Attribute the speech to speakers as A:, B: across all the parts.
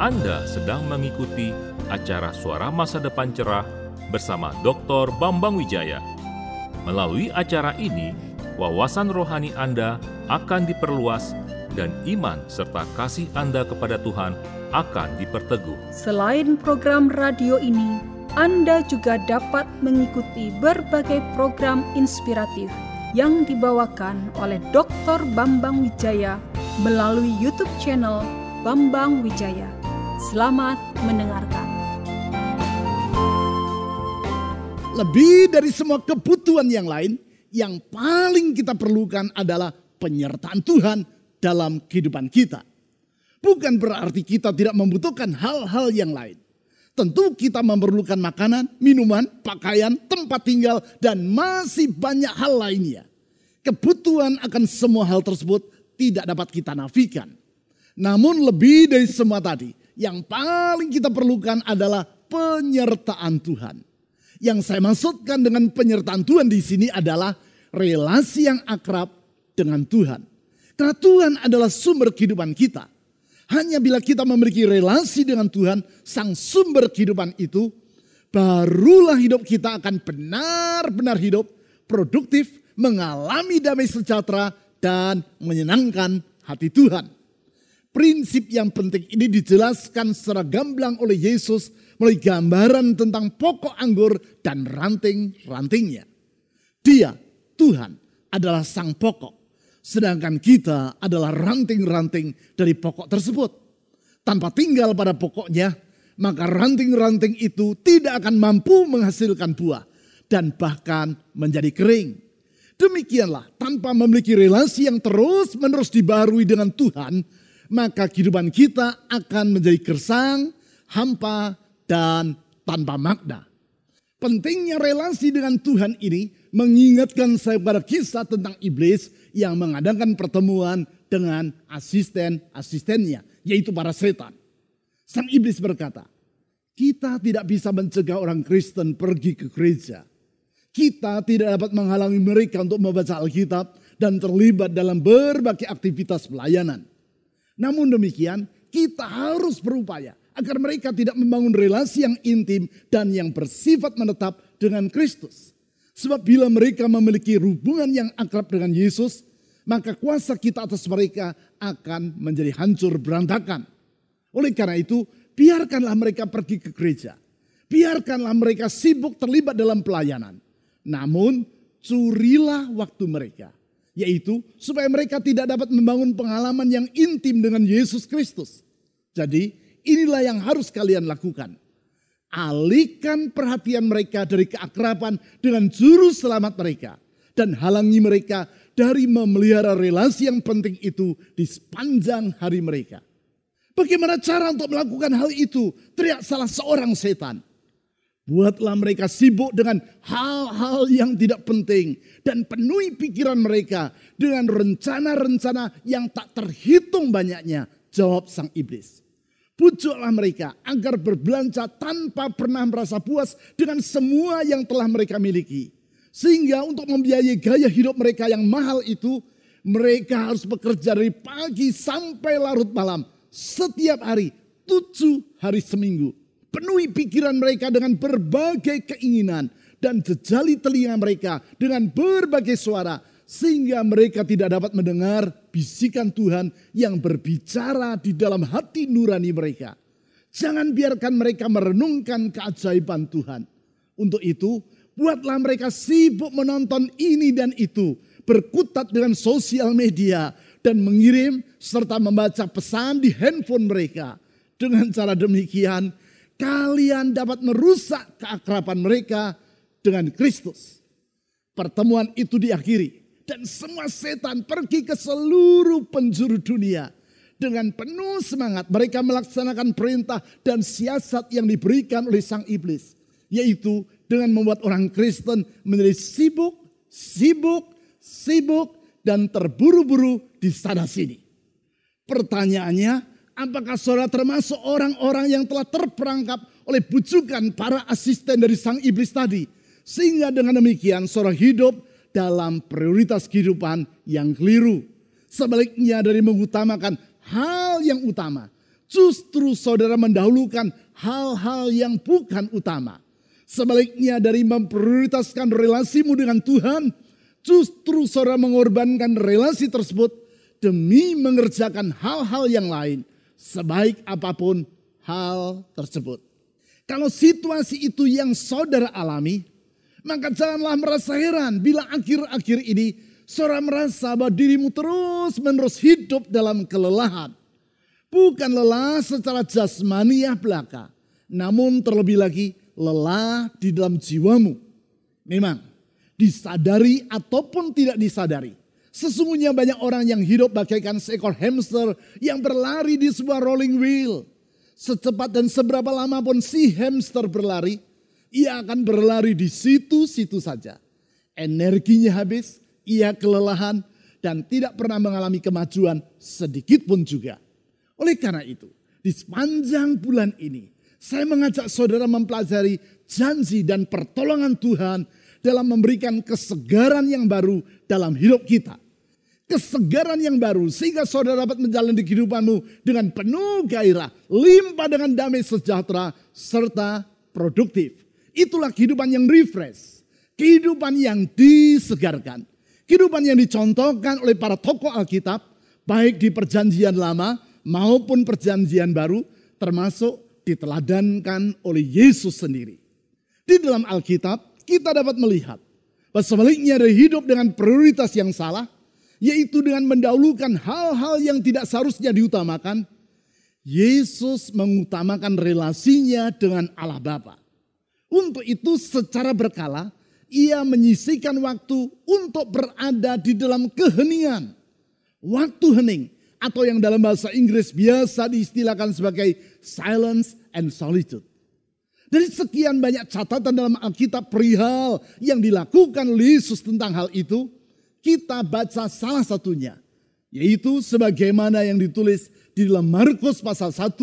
A: Anda sedang mengikuti acara Suara Masa Depan Cerah bersama Dr. Bambang Wijaya. Melalui acara ini, wawasan rohani Anda akan diperluas dan iman serta kasih Anda kepada Tuhan akan diperteguh.
B: Selain program radio ini, Anda juga dapat mengikuti berbagai program inspiratif yang dibawakan oleh Dr. Bambang Wijaya melalui YouTube channel Bambang Wijaya. Selamat mendengarkan.
C: Lebih dari semua kebutuhan yang lain, yang paling kita perlukan adalah penyertaan Tuhan dalam kehidupan kita. Bukan berarti kita tidak membutuhkan hal-hal yang lain. Tentu kita memerlukan makanan, minuman, pakaian, tempat tinggal, dan masih banyak hal lainnya. Kebutuhan akan semua hal tersebut tidak dapat kita nafikan. Namun lebih dari semua tadi, yang paling kita perlukan adalah penyertaan Tuhan. Yang saya maksudkan dengan penyertaan Tuhan di sini adalah relasi yang akrab dengan Tuhan. Karena Tuhan adalah sumber kehidupan kita. Hanya bila kita memiliki relasi dengan Tuhan, sang sumber kehidupan itu, barulah hidup kita akan benar-benar hidup, produktif, mengalami damai sejahtera, dan menyenangkan hati Tuhan. Prinsip yang penting ini dijelaskan secara gamblang oleh Yesus melalui gambaran tentang pokok anggur dan ranting-rantingnya. Dia, Tuhan, adalah sang pokok. Sedangkan kita adalah ranting-ranting dari pokok tersebut. Tanpa tinggal pada pokoknya, maka ranting-ranting itu tidak akan mampu menghasilkan buah dan bahkan menjadi kering. Demikianlah, tanpa memiliki relasi yang terus-menerus dibarui dengan Tuhan, maka kehidupan kita akan menjadi gersang, hampa, dan tanpa makna. Pentingnya relasi dengan Tuhan ini mengingatkan saya pada kisah tentang iblis yang mengadakan pertemuan dengan asisten-asistennya, yaitu para setan. Sang iblis berkata, kita tidak bisa mencegah orang Kristen pergi ke gereja. Kita tidak dapat menghalangi mereka untuk membaca Alkitab dan terlibat dalam berbagai aktivitas pelayanan. Namun demikian, kita harus berupaya agar mereka tidak membangun relasi yang intim dan yang bersifat menetap dengan Kristus. Sebab bila mereka memiliki hubungan yang akrab dengan Yesus, maka kuasa kita atas mereka akan menjadi hancur berantakan. Oleh karena itu, biarkanlah mereka pergi ke gereja. Biarkanlah mereka sibuk terlibat dalam pelayanan. Namun, curilah waktu mereka yaitu supaya mereka tidak dapat membangun pengalaman yang intim dengan Yesus Kristus. Jadi inilah yang harus kalian lakukan. Alihkan perhatian mereka dari keakraban dengan juru selamat mereka. Dan halangi mereka dari memelihara relasi yang penting itu di sepanjang hari mereka. Bagaimana cara untuk melakukan hal itu? Teriak salah seorang setan. Buatlah mereka sibuk dengan hal-hal yang tidak penting. Dan penuhi pikiran mereka dengan rencana-rencana yang tak terhitung banyaknya. Jawab sang iblis. Pujuklah mereka agar berbelanja tanpa pernah merasa puas dengan semua yang telah mereka miliki. Sehingga untuk membiayai gaya hidup mereka yang mahal itu, mereka harus bekerja dari pagi sampai larut malam. Setiap hari, tujuh hari seminggu Penuhi pikiran mereka dengan berbagai keinginan dan jejali telinga mereka dengan berbagai suara sehingga mereka tidak dapat mendengar bisikan Tuhan yang berbicara di dalam hati nurani mereka. Jangan biarkan mereka merenungkan keajaiban Tuhan. Untuk itu, buatlah mereka sibuk menonton ini dan itu, berkutat dengan sosial media dan mengirim serta membaca pesan di handphone mereka. Dengan cara demikian, kalian dapat merusak keakraban mereka dengan Kristus. Pertemuan itu diakhiri dan semua setan pergi ke seluruh penjuru dunia. Dengan penuh semangat mereka melaksanakan perintah dan siasat yang diberikan oleh sang iblis. Yaitu dengan membuat orang Kristen menjadi sibuk, sibuk, sibuk, dan terburu-buru di sana sini. Pertanyaannya, Apakah saudara termasuk orang-orang yang telah terperangkap oleh bujukan para asisten dari sang iblis tadi? Sehingga dengan demikian saudara hidup dalam prioritas kehidupan yang keliru. Sebaliknya dari mengutamakan hal yang utama. Justru saudara mendahulukan hal-hal yang bukan utama. Sebaliknya dari memprioritaskan relasimu dengan Tuhan, justru saudara mengorbankan relasi tersebut demi mengerjakan hal-hal yang lain sebaik apa pun hal tersebut. Kalau situasi itu yang saudara alami, maka janganlah merasa heran bila akhir-akhir ini saudara merasa bahwa dirimu terus menerus hidup dalam kelelahan. Bukan lelah secara jasmaniah belaka, namun terlebih lagi lelah di dalam jiwamu. Memang disadari ataupun tidak disadari. Sesungguhnya banyak orang yang hidup bagaikan seekor hamster yang berlari di sebuah rolling wheel. Secepat dan seberapa lama pun si hamster berlari, ia akan berlari di situ-situ saja. Energinya habis, ia kelelahan, dan tidak pernah mengalami kemajuan sedikit pun juga. Oleh karena itu, di sepanjang bulan ini, saya mengajak saudara mempelajari janji dan pertolongan Tuhan dalam memberikan kesegaran yang baru dalam hidup kita. Kesegaran yang baru sehingga saudara dapat menjalani kehidupanmu dengan penuh gairah, limpah dengan damai sejahtera, serta produktif. Itulah kehidupan yang refresh, kehidupan yang disegarkan, kehidupan yang dicontohkan oleh para tokoh Alkitab, baik di perjanjian lama maupun perjanjian baru termasuk diteladankan oleh Yesus sendiri. Di dalam Alkitab kita dapat melihat bahwa sebaliknya dari hidup dengan prioritas yang salah, yaitu dengan mendahulukan hal-hal yang tidak seharusnya diutamakan, Yesus mengutamakan relasinya dengan Allah Bapa. Untuk itu secara berkala, ia menyisikan waktu untuk berada di dalam keheningan. Waktu hening atau yang dalam bahasa Inggris biasa diistilahkan sebagai silence and solitude. Dari sekian banyak catatan dalam Alkitab perihal yang dilakukan Yesus tentang hal itu, kita baca salah satunya, yaitu sebagaimana yang ditulis di dalam Markus pasal 1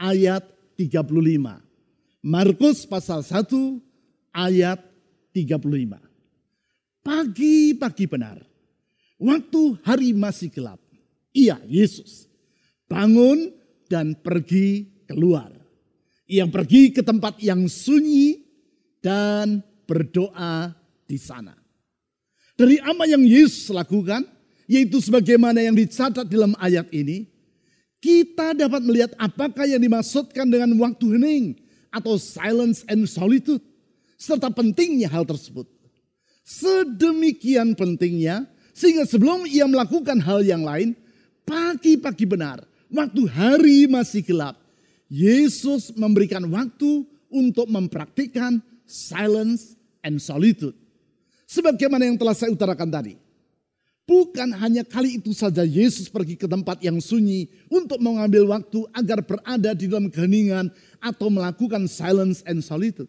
C: ayat 35. Markus pasal 1 ayat 35. Pagi-pagi benar, waktu hari masih gelap, ia Yesus bangun dan pergi keluar. Ia pergi ke tempat yang sunyi dan berdoa di sana. Dari apa yang Yesus lakukan, yaitu sebagaimana yang dicatat dalam ayat ini, kita dapat melihat apakah yang dimaksudkan dengan waktu hening atau silence and solitude, serta pentingnya hal tersebut. Sedemikian pentingnya, sehingga sebelum ia melakukan hal yang lain, pagi-pagi benar, waktu hari masih gelap, Yesus memberikan waktu untuk mempraktikkan silence and solitude. Sebagaimana yang telah saya utarakan tadi. Bukan hanya kali itu saja Yesus pergi ke tempat yang sunyi untuk mengambil waktu agar berada di dalam keheningan atau melakukan silence and solitude.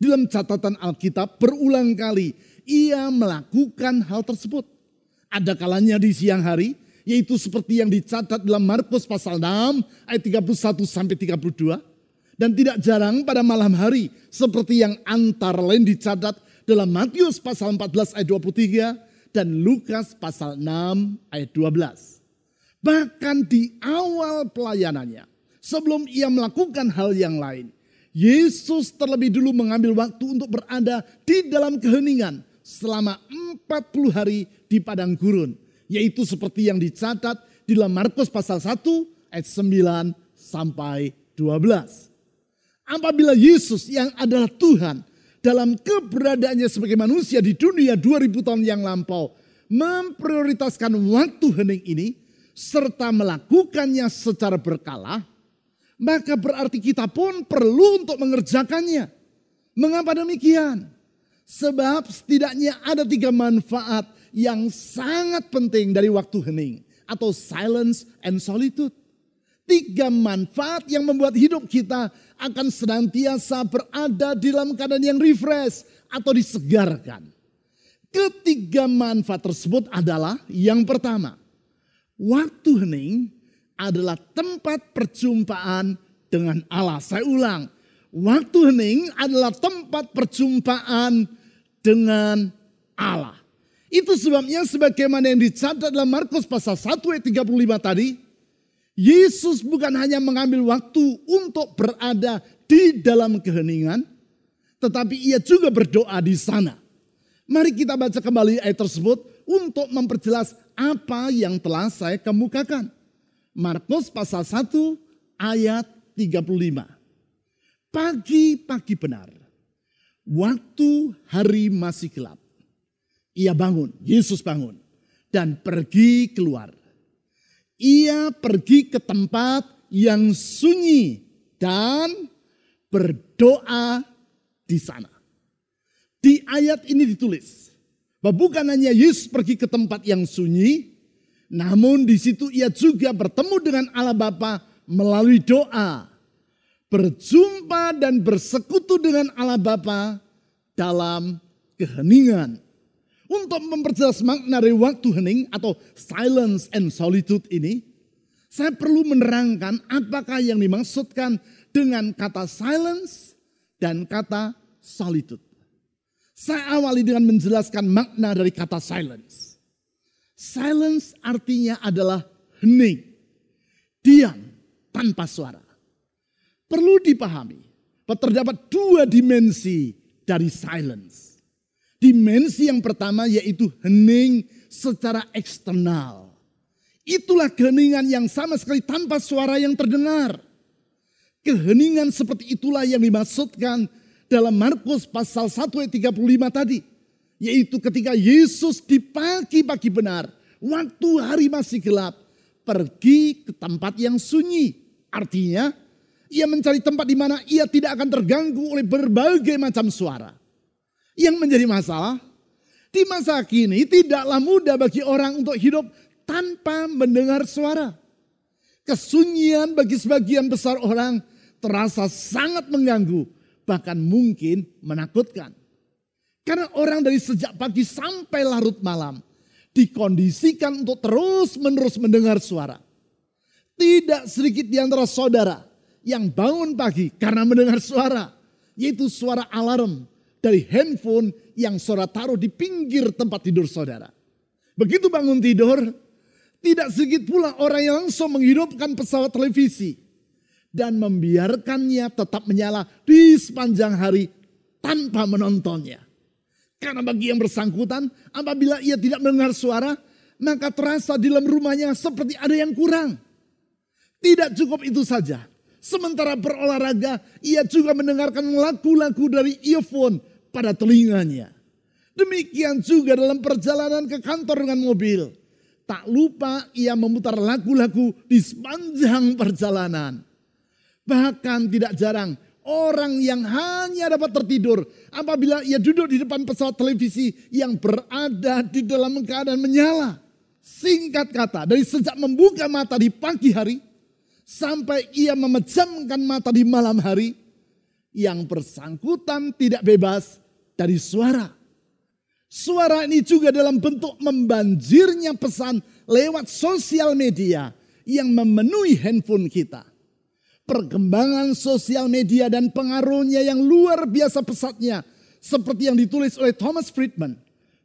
C: Dalam catatan Alkitab berulang kali ia melakukan hal tersebut. Ada kalanya di siang hari, yaitu seperti yang dicatat dalam Markus pasal 6 ayat 31 sampai 32 dan tidak jarang pada malam hari seperti yang antara lain dicatat dalam Matius pasal 14 ayat 23 dan Lukas pasal 6 ayat 12. Bahkan di awal pelayanannya, sebelum ia melakukan hal yang lain, Yesus terlebih dulu mengambil waktu untuk berada di dalam keheningan selama 40 hari di padang gurun yaitu seperti yang dicatat di dalam Markus pasal 1 ayat 9 sampai 12. Apabila Yesus yang adalah Tuhan dalam keberadaannya sebagai manusia di dunia 2000 tahun yang lampau memprioritaskan waktu hening ini serta melakukannya secara berkala, maka berarti kita pun perlu untuk mengerjakannya. Mengapa demikian? Sebab setidaknya ada tiga manfaat yang sangat penting dari waktu hening atau silence and solitude. Tiga manfaat yang membuat hidup kita akan senantiasa berada di dalam keadaan yang refresh atau disegarkan. Ketiga manfaat tersebut adalah yang pertama, waktu hening adalah tempat perjumpaan dengan Allah. Saya ulang, waktu hening adalah tempat perjumpaan dengan Allah. Itu sebabnya sebagaimana yang dicatat dalam Markus pasal 1 ayat 35 tadi, Yesus bukan hanya mengambil waktu untuk berada di dalam keheningan, tetapi ia juga berdoa di sana. Mari kita baca kembali ayat tersebut untuk memperjelas apa yang telah saya kemukakan. Markus pasal 1 ayat 35. Pagi-pagi benar, waktu hari masih gelap. Ia bangun, Yesus bangun dan pergi keluar ia pergi ke tempat yang sunyi dan berdoa di sana. Di ayat ini ditulis bahwa bukan hanya Yesus pergi ke tempat yang sunyi, namun di situ ia juga bertemu dengan Allah Bapa melalui doa. Berjumpa dan bersekutu dengan Allah Bapa dalam keheningan untuk memperjelas makna dari waktu hening atau silence and solitude ini, saya perlu menerangkan apakah yang dimaksudkan dengan kata silence dan kata solitude. Saya awali dengan menjelaskan makna dari kata silence. Silence artinya adalah hening, diam tanpa suara. Perlu dipahami terdapat dua dimensi dari silence. Dimensi yang pertama yaitu hening secara eksternal. Itulah keheningan yang sama sekali tanpa suara yang terdengar. Keheningan seperti itulah yang dimaksudkan dalam Markus pasal 1 ayat 35 tadi. Yaitu ketika Yesus di pagi-pagi benar, waktu hari masih gelap, pergi ke tempat yang sunyi. Artinya, ia mencari tempat di mana ia tidak akan terganggu oleh berbagai macam suara. Yang menjadi masalah, di masa kini tidaklah mudah bagi orang untuk hidup tanpa mendengar suara. Kesunyian bagi sebagian besar orang terasa sangat mengganggu, bahkan mungkin menakutkan. Karena orang dari sejak pagi sampai larut malam dikondisikan untuk terus-menerus mendengar suara. Tidak sedikit di antara saudara yang bangun pagi karena mendengar suara, yaitu suara alarm, dari handphone yang saudara taruh di pinggir tempat tidur saudara. Begitu bangun tidur, tidak sedikit pula orang yang langsung menghidupkan pesawat televisi dan membiarkannya tetap menyala di sepanjang hari tanpa menontonnya. Karena bagi yang bersangkutan, apabila ia tidak mendengar suara, maka terasa di dalam rumahnya seperti ada yang kurang. Tidak cukup itu saja. Sementara berolahraga, ia juga mendengarkan lagu-lagu dari earphone pada telinganya. Demikian juga dalam perjalanan ke kantor dengan mobil. Tak lupa ia memutar lagu-lagu di sepanjang perjalanan. Bahkan tidak jarang orang yang hanya dapat tertidur apabila ia duduk di depan pesawat televisi yang berada di dalam keadaan menyala. Singkat kata, dari sejak membuka mata di pagi hari sampai ia memejamkan mata di malam hari, yang bersangkutan tidak bebas dari suara. Suara ini juga dalam bentuk membanjirnya pesan lewat sosial media yang memenuhi handphone kita. Perkembangan sosial media dan pengaruhnya yang luar biasa pesatnya. Seperti yang ditulis oleh Thomas Friedman,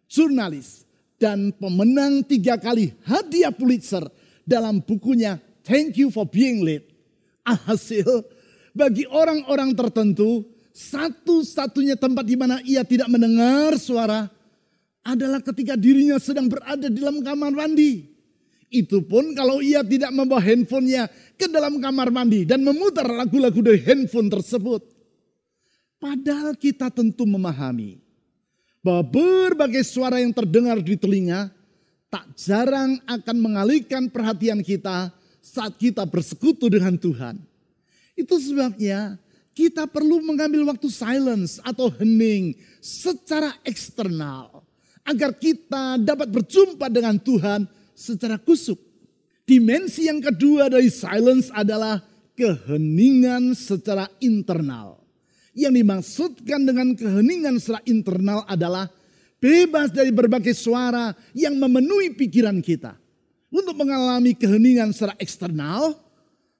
C: jurnalis dan pemenang tiga kali hadiah Pulitzer dalam bukunya Thank You for Being Late. Alhasil, bagi orang-orang tertentu, satu-satunya tempat di mana ia tidak mendengar suara adalah ketika dirinya sedang berada di dalam kamar mandi. Itu pun kalau ia tidak membawa handphonenya ke dalam kamar mandi dan memutar lagu-lagu dari handphone tersebut. Padahal kita tentu memahami bahwa berbagai suara yang terdengar di telinga tak jarang akan mengalihkan perhatian kita saat kita bersekutu dengan Tuhan. Itu sebabnya kita perlu mengambil waktu silence atau hening secara eksternal agar kita dapat berjumpa dengan Tuhan secara kusuk. Dimensi yang kedua dari silence adalah keheningan secara internal. Yang dimaksudkan dengan keheningan secara internal adalah bebas dari berbagai suara yang memenuhi pikiran kita. Untuk mengalami keheningan secara eksternal,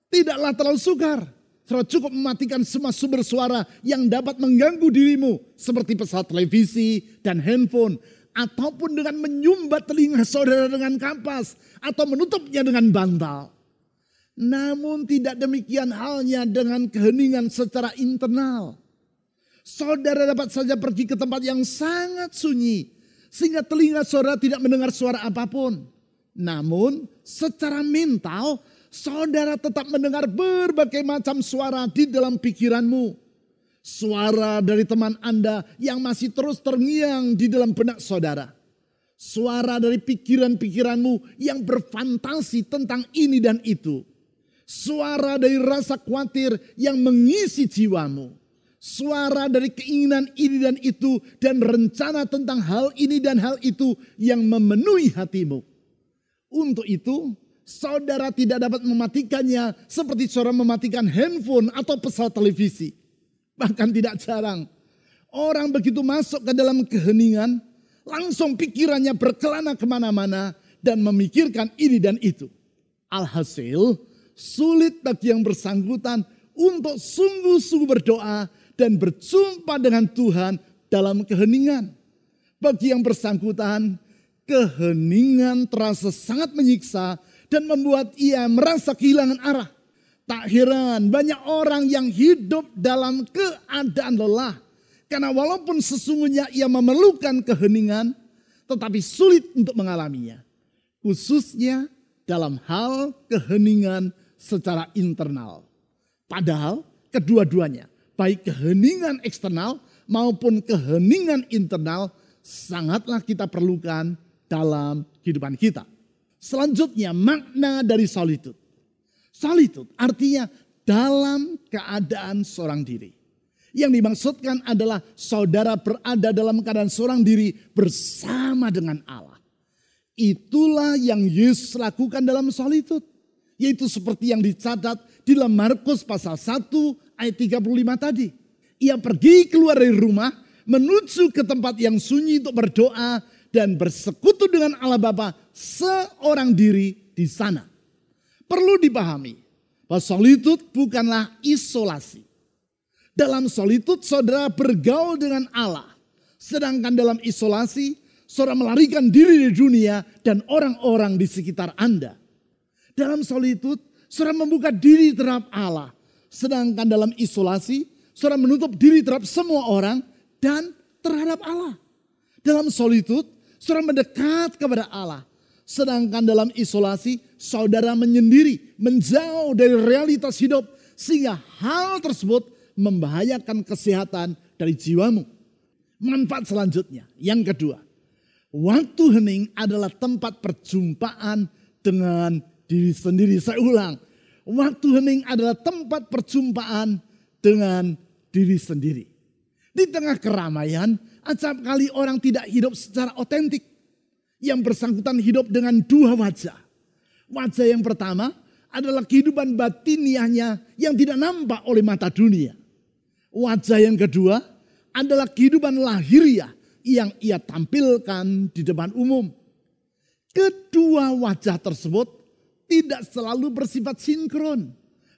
C: tidaklah terlalu sukar. Saudara cukup mematikan semua sumber suara yang dapat mengganggu dirimu. Seperti pesawat televisi dan handphone. Ataupun dengan menyumbat telinga saudara dengan kampas. Atau menutupnya dengan bantal. Namun tidak demikian halnya dengan keheningan secara internal. Saudara dapat saja pergi ke tempat yang sangat sunyi. Sehingga telinga saudara tidak mendengar suara apa pun. Namun secara mental saudara tetap mendengar berbagai macam suara di dalam pikiranmu. Suara dari teman Anda yang masih terus terngiang di dalam benak saudara. Suara dari pikiran-pikiranmu yang berfantasi tentang ini dan itu. Suara dari rasa khawatir yang mengisi jiwamu suara dari keinginan ini dan itu dan rencana tentang hal ini dan hal itu yang memenuhi hatimu. Untuk itu, saudara tidak dapat mematikannya seperti saudara mematikan handphone atau pesawat televisi. Bahkan tidak jarang, orang begitu masuk ke dalam keheningan, langsung pikirannya berkelana ke mana-mana dan memikirkan ini dan itu. Alhasil, sulit bagi yang bersangkutan untuk sungguh-sungguh berdoa dan berjumpa dengan Tuhan dalam keheningan. Bagi yang bersangkutan, keheningan terasa sangat menyiksa dan membuat ia merasa kehilangan arah. Tak heran banyak orang yang hidup dalam keadaan lelah. Karena walaupun sesungguhnya ia memerlukan keheningan, tetapi sulit untuk mengalaminya. Khususnya dalam hal keheningan secara internal. Padahal kedua-duanya baik keheningan eksternal maupun keheningan internal sangatlah kita perlukan dalam kehidupan kita. Selanjutnya makna dari solitude. Solitude artinya dalam keadaan seorang diri. Yang dimaksudkan adalah saudara berada dalam keadaan seorang diri bersama dengan Allah. Itulah yang Yesus lakukan dalam solitude. Yaitu seperti yang dicatat di dalam Markus pasal 1 ayat 35 tadi. Ia pergi keluar dari rumah menuju ke tempat yang sunyi untuk berdoa dan bersekutu dengan Allah Bapa seorang diri di sana. Perlu dipahami bahwa solitud bukanlah isolasi. Dalam solitud saudara bergaul dengan Allah. Sedangkan dalam isolasi saudara melarikan diri dari dunia dan orang-orang di sekitar Anda. Dalam solitud saudara membuka diri terhadap Allah Sedangkan dalam isolasi, saudara menutup diri terhadap semua orang dan terhadap Allah. Dalam solitud, saudara mendekat kepada Allah. Sedangkan dalam isolasi, saudara menyendiri, menjauh dari realitas hidup. Sehingga hal tersebut membahayakan kesehatan dari jiwamu. Manfaat selanjutnya, yang kedua. Waktu hening adalah tempat perjumpaan dengan diri sendiri. Saya ulang, waktu hening adalah tempat perjumpaan dengan diri sendiri. Di tengah keramaian, acap kali orang tidak hidup secara otentik. Yang bersangkutan hidup dengan dua wajah. Wajah yang pertama adalah kehidupan batiniahnya yang tidak nampak oleh mata dunia. Wajah yang kedua adalah kehidupan lahiriah yang ia tampilkan di depan umum. Kedua wajah tersebut tidak selalu bersifat sinkron.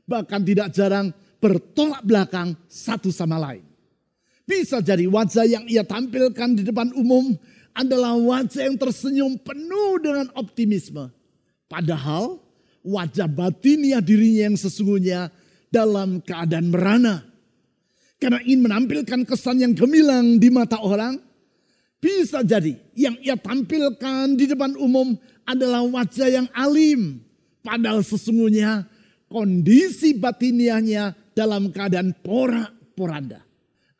C: Bahkan tidak jarang bertolak belakang satu sama lain. Bisa jadi wajah yang ia tampilkan di depan umum adalah wajah yang tersenyum penuh dengan optimisme. Padahal wajah batiniah dirinya yang sesungguhnya dalam keadaan merana. Karena ingin menampilkan kesan yang gemilang di mata orang, bisa jadi yang ia tampilkan di depan umum adalah wajah yang alim, Padahal sesungguhnya kondisi batiniahnya dalam keadaan porak-poranda.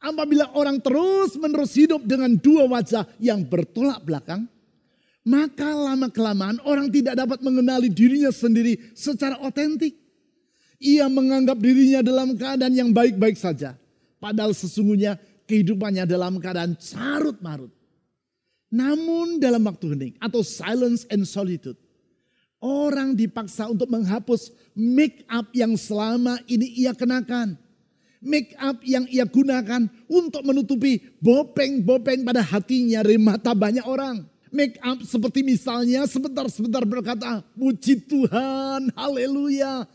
C: Apabila orang terus menerus hidup dengan dua wajah yang bertolak belakang, maka lama-kelamaan orang tidak dapat mengenali dirinya sendiri secara otentik. Ia menganggap dirinya dalam keadaan yang baik-baik saja. Padahal sesungguhnya kehidupannya dalam keadaan carut marut. Namun dalam waktu hening atau silence and solitude. Orang dipaksa untuk menghapus make up yang selama ini ia kenakan. Make up yang ia gunakan untuk menutupi bopeng-bopeng pada hatinya dari mata banyak orang. Make up seperti misalnya sebentar-sebentar berkata, puji Tuhan, haleluya.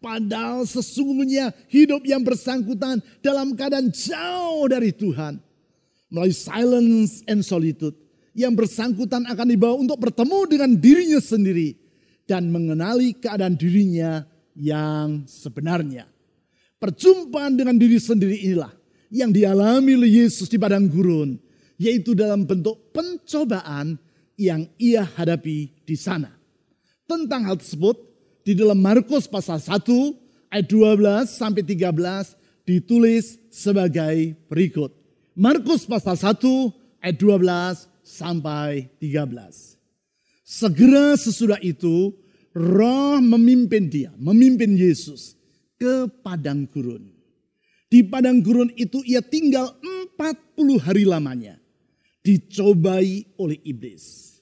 C: Padahal sesungguhnya hidup yang bersangkutan dalam keadaan jauh dari Tuhan. Melalui silence and solitude. Yang bersangkutan akan dibawa untuk bertemu dengan dirinya sendiri dan mengenali keadaan dirinya yang sebenarnya. Perjumpaan dengan diri sendiri inilah yang dialami oleh Yesus di padang gurun, yaitu dalam bentuk pencobaan yang ia hadapi di sana. Tentang hal tersebut, di dalam Markus pasal 1 ayat 12 sampai 13 ditulis sebagai berikut. Markus pasal 1 ayat 12 sampai 13. Segera sesudah itu roh memimpin dia, memimpin Yesus ke padang gurun. Di padang gurun itu ia tinggal 40 hari lamanya. Dicobai oleh iblis.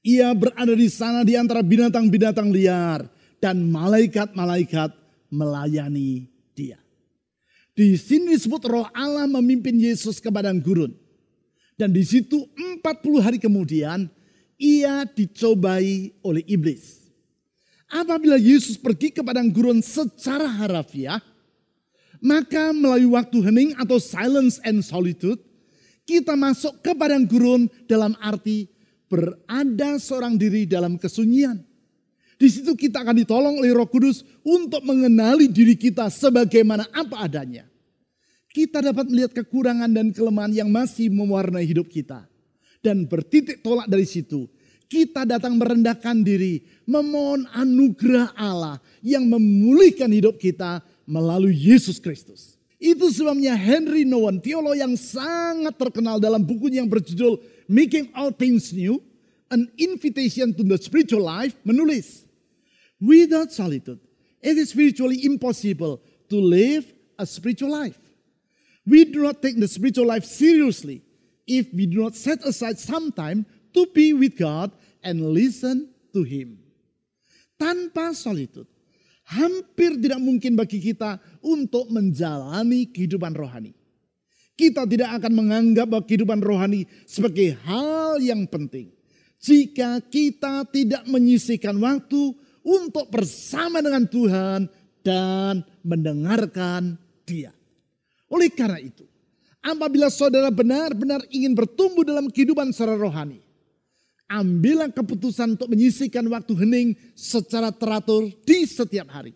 C: Ia berada di sana di antara binatang-binatang liar. Dan malaikat-malaikat melayani dia. Di sini disebut roh Allah memimpin Yesus ke padang gurun. Dan di situ 40 hari kemudian ia dicobai oleh iblis. Apabila Yesus pergi ke padang gurun secara harafiah, maka melalui waktu hening atau silence and solitude, kita masuk ke padang gurun dalam arti berada seorang diri dalam kesunyian. Di situ kita akan ditolong oleh Roh Kudus untuk mengenali diri kita sebagaimana apa adanya. Kita dapat melihat kekurangan dan kelemahan yang masih mewarnai hidup kita. Dan bertitik tolak dari situ, kita datang merendahkan diri, memohon anugerah Allah yang memulihkan hidup kita melalui Yesus Kristus. Itu sebabnya Henry Nouwen, teolog yang sangat terkenal dalam bukunya yang berjudul Making All Things New, An Invitation to the Spiritual Life, menulis, Without solitude, it is spiritually impossible to live a spiritual life. We do not take the spiritual life seriously if we do not set aside some time to be with God and listen to Him. Tanpa solitude, hampir tidak mungkin bagi kita untuk menjalani kehidupan rohani. Kita tidak akan menganggap bahwa kehidupan rohani sebagai hal yang penting. Jika kita tidak menyisihkan waktu untuk bersama dengan Tuhan dan mendengarkan dia. Oleh karena itu, apabila saudara benar-benar ingin bertumbuh dalam kehidupan secara rohani, ambillah keputusan untuk menyisihkan waktu hening secara teratur di setiap hari.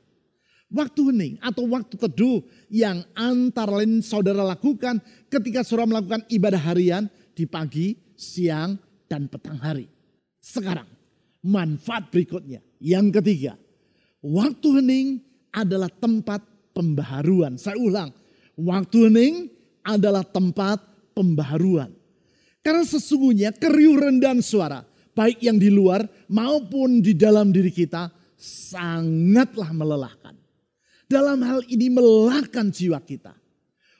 C: Waktu hening atau waktu teduh yang antara lain saudara lakukan ketika saudara melakukan ibadah harian di pagi, siang, dan petang hari. Sekarang, manfaat berikutnya. Yang ketiga, waktu hening adalah tempat pembaharuan. Saya ulang, waktu hening adalah tempat pembaharuan. Karena sesungguhnya keriuh rendahan suara, baik yang di luar maupun di dalam diri kita, sangatlah melelahkan. Dalam hal ini melelahkan jiwa kita.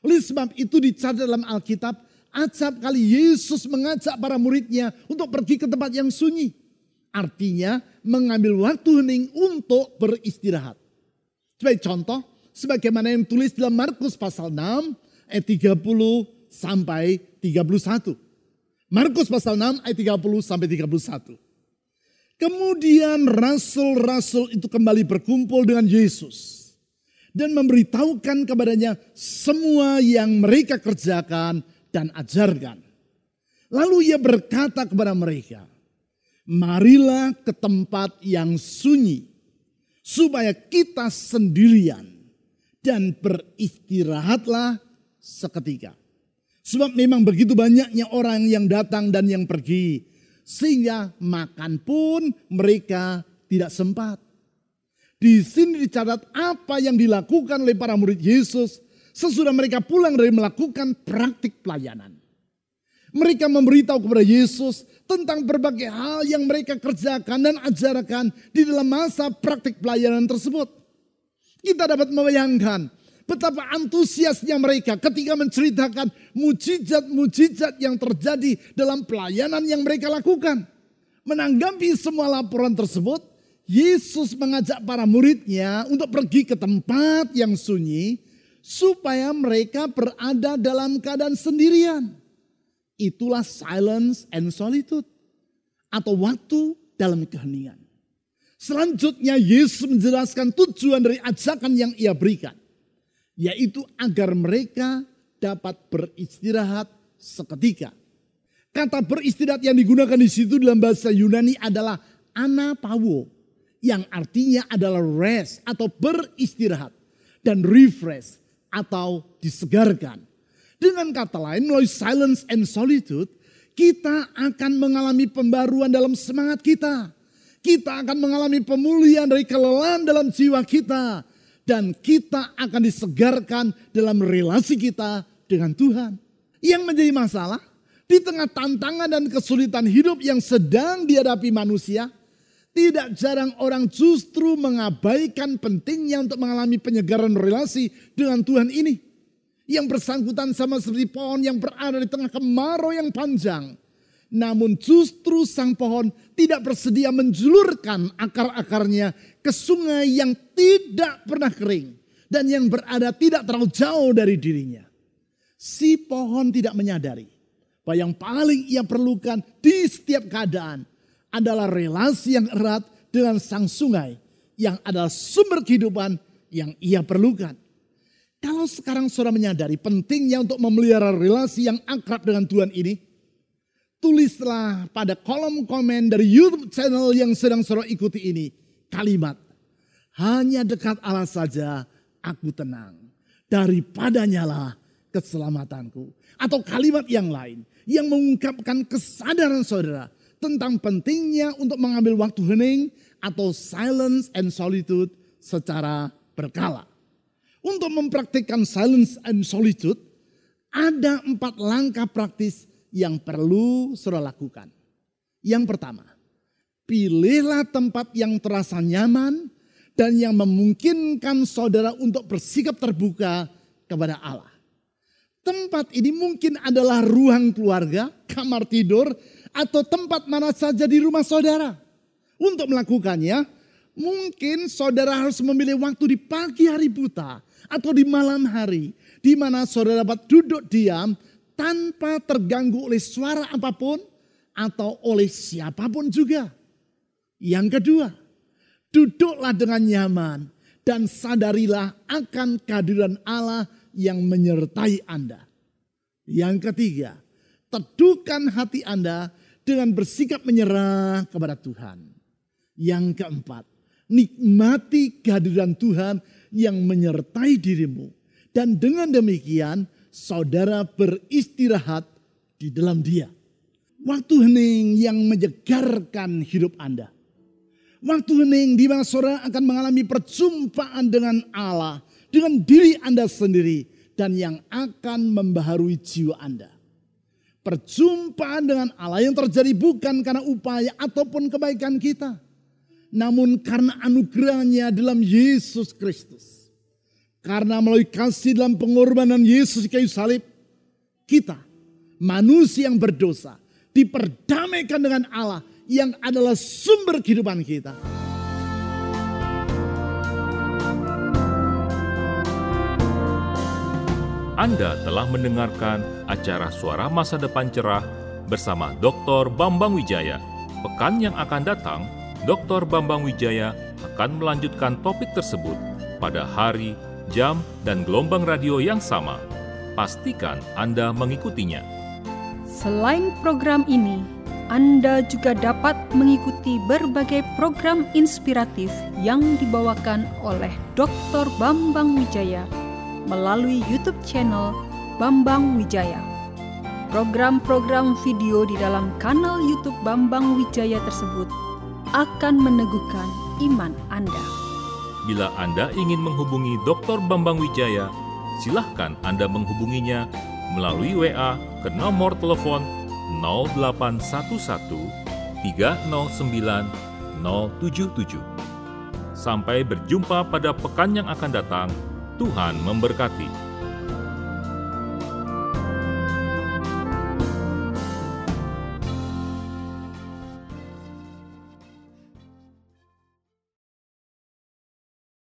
C: Oleh sebab itu dicatat dalam Alkitab, acap kali Yesus mengajak para muridnya untuk pergi ke tempat yang sunyi. Artinya mengambil waktu hening untuk beristirahat. Sebagai contoh, sebagaimana yang tulis dalam Markus pasal 6 ayat 30 sampai 31. Markus pasal 6 ayat 30 sampai 31. Kemudian rasul-rasul itu kembali berkumpul dengan Yesus dan memberitahukan kepadanya semua yang mereka kerjakan dan ajarkan. Lalu ia berkata kepada mereka, "Marilah ke tempat yang sunyi supaya kita sendirian dan beristirahatlah seketika." Sebab memang begitu banyaknya orang yang datang dan yang pergi. Sehingga makan pun mereka tidak sempat. Di sini dicatat apa yang dilakukan oleh para murid Yesus sesudah mereka pulang dari melakukan praktik pelayanan. Mereka memberitahu kepada Yesus tentang berbagai hal yang mereka kerjakan dan ajarkan di dalam masa praktik pelayanan tersebut. Kita dapat membayangkan Betapa antusiasnya mereka ketika menceritakan mujizat-mujizat yang terjadi dalam pelayanan yang mereka lakukan. Menanggapi semua laporan tersebut, Yesus mengajak para muridnya untuk pergi ke tempat yang sunyi supaya mereka berada dalam keadaan sendirian. Itulah silence and solitude atau waktu dalam keheningan. Selanjutnya Yesus menjelaskan tujuan dari ajakan yang ia berikan yaitu agar mereka dapat beristirahat seketika. Kata beristirahat yang digunakan di situ dalam bahasa Yunani adalah anapawo yang artinya adalah rest atau beristirahat dan refresh atau disegarkan. Dengan kata lain, melalui silence and solitude, kita akan mengalami pembaruan dalam semangat kita. Kita akan mengalami pemulihan dari kelelahan dalam jiwa kita. Dan kita akan disegarkan dalam relasi kita dengan Tuhan. Yang menjadi masalah, di tengah tantangan dan kesulitan hidup yang sedang dihadapi manusia, tidak jarang orang justru mengabaikan pentingnya untuk mengalami penyegaran relasi dengan Tuhan ini. Yang bersangkutan sama seperti pohon yang berada di tengah kemarau yang panjang. Namun justru sang pohon tidak bersedia menjulurkan akar-akarnya ke sungai yang tidak pernah kering. Dan yang berada tidak terlalu jauh dari dirinya. Si pohon tidak menyadari bahwa yang paling ia perlukan di setiap keadaan adalah relasi yang erat dengan sang sungai yang adalah sumber kehidupan yang ia perlukan. Kalau sekarang saudara menyadari pentingnya untuk memelihara relasi yang akrab dengan Tuhan ini, tulislah pada kolom komen dari YouTube channel yang sedang saudara ikuti ini kalimat hanya dekat Allah saja aku tenang daripadanya lah keselamatanku atau kalimat yang lain yang mengungkapkan kesadaran saudara tentang pentingnya untuk mengambil waktu hening atau silence and solitude secara berkala. Untuk mempraktikkan silence and solitude, ada empat langkah praktis yang perlu saudara lakukan. Yang pertama, pilihlah tempat yang terasa nyaman dan yang memungkinkan saudara untuk bersikap terbuka kepada Allah. Tempat ini mungkin adalah ruang keluarga, kamar tidur, atau tempat mana saja di rumah saudara. Untuk melakukannya, mungkin saudara harus memilih waktu di pagi hari buta atau di malam hari, di mana saudara dapat duduk diam tanpa terganggu oleh suara apa pun atau oleh siapa pun juga. Yang kedua, duduklah dengan nyaman dan sadarilah akan kehadiran Allah yang menyertai Anda. Yang ketiga, teduhkan hati Anda dengan bersikap menyerah kepada Tuhan. Yang keempat, nikmati kehadiran Tuhan yang menyertai dirimu. Dan dengan demikian, saudara beristirahat di dalam dia. Waktu hening yang menyegarkan hidup Anda. Waktu hening di mana saudara akan mengalami perjumpaan dengan Allah, dengan diri Anda sendiri, dan yang akan membaharui jiwa Anda. Perjumpaan dengan Allah yang terjadi bukan karena upaya ataupun kebaikan kita. Namun karena anugerahnya dalam Yesus Kristus. Karena melalui kasih dalam pengorbanan Yesus kayu salib. Kita manusia yang berdosa diperdamaikan dengan Allah yang adalah sumber kehidupan kita.
A: Anda telah mendengarkan acara Suara Masa Depan Cerah bersama Dr. Bambang Wijaya. Pekan yang akan datang, Dr. Bambang Wijaya akan melanjutkan topik tersebut pada hari, jam, dan gelombang radio yang sama. Pastikan Anda mengikutinya.
B: Selain program ini, Anda juga dapat mengikuti berbagai program inspiratif yang dibawakan oleh Dr. Bambang Wijaya melalui YouTube channel Bambang Wijaya. Program-program video di dalam kanal YouTube Bambang Wijaya tersebut akan meneguhkan iman Anda.
A: Bila Anda ingin menghubungi Dr. Bambang Wijaya, silahkan Anda menghubunginya melalui WA ke nomor telepon 0811 309 077. Sampai berjumpa pada pekan yang akan datang. Tuhan memberkati.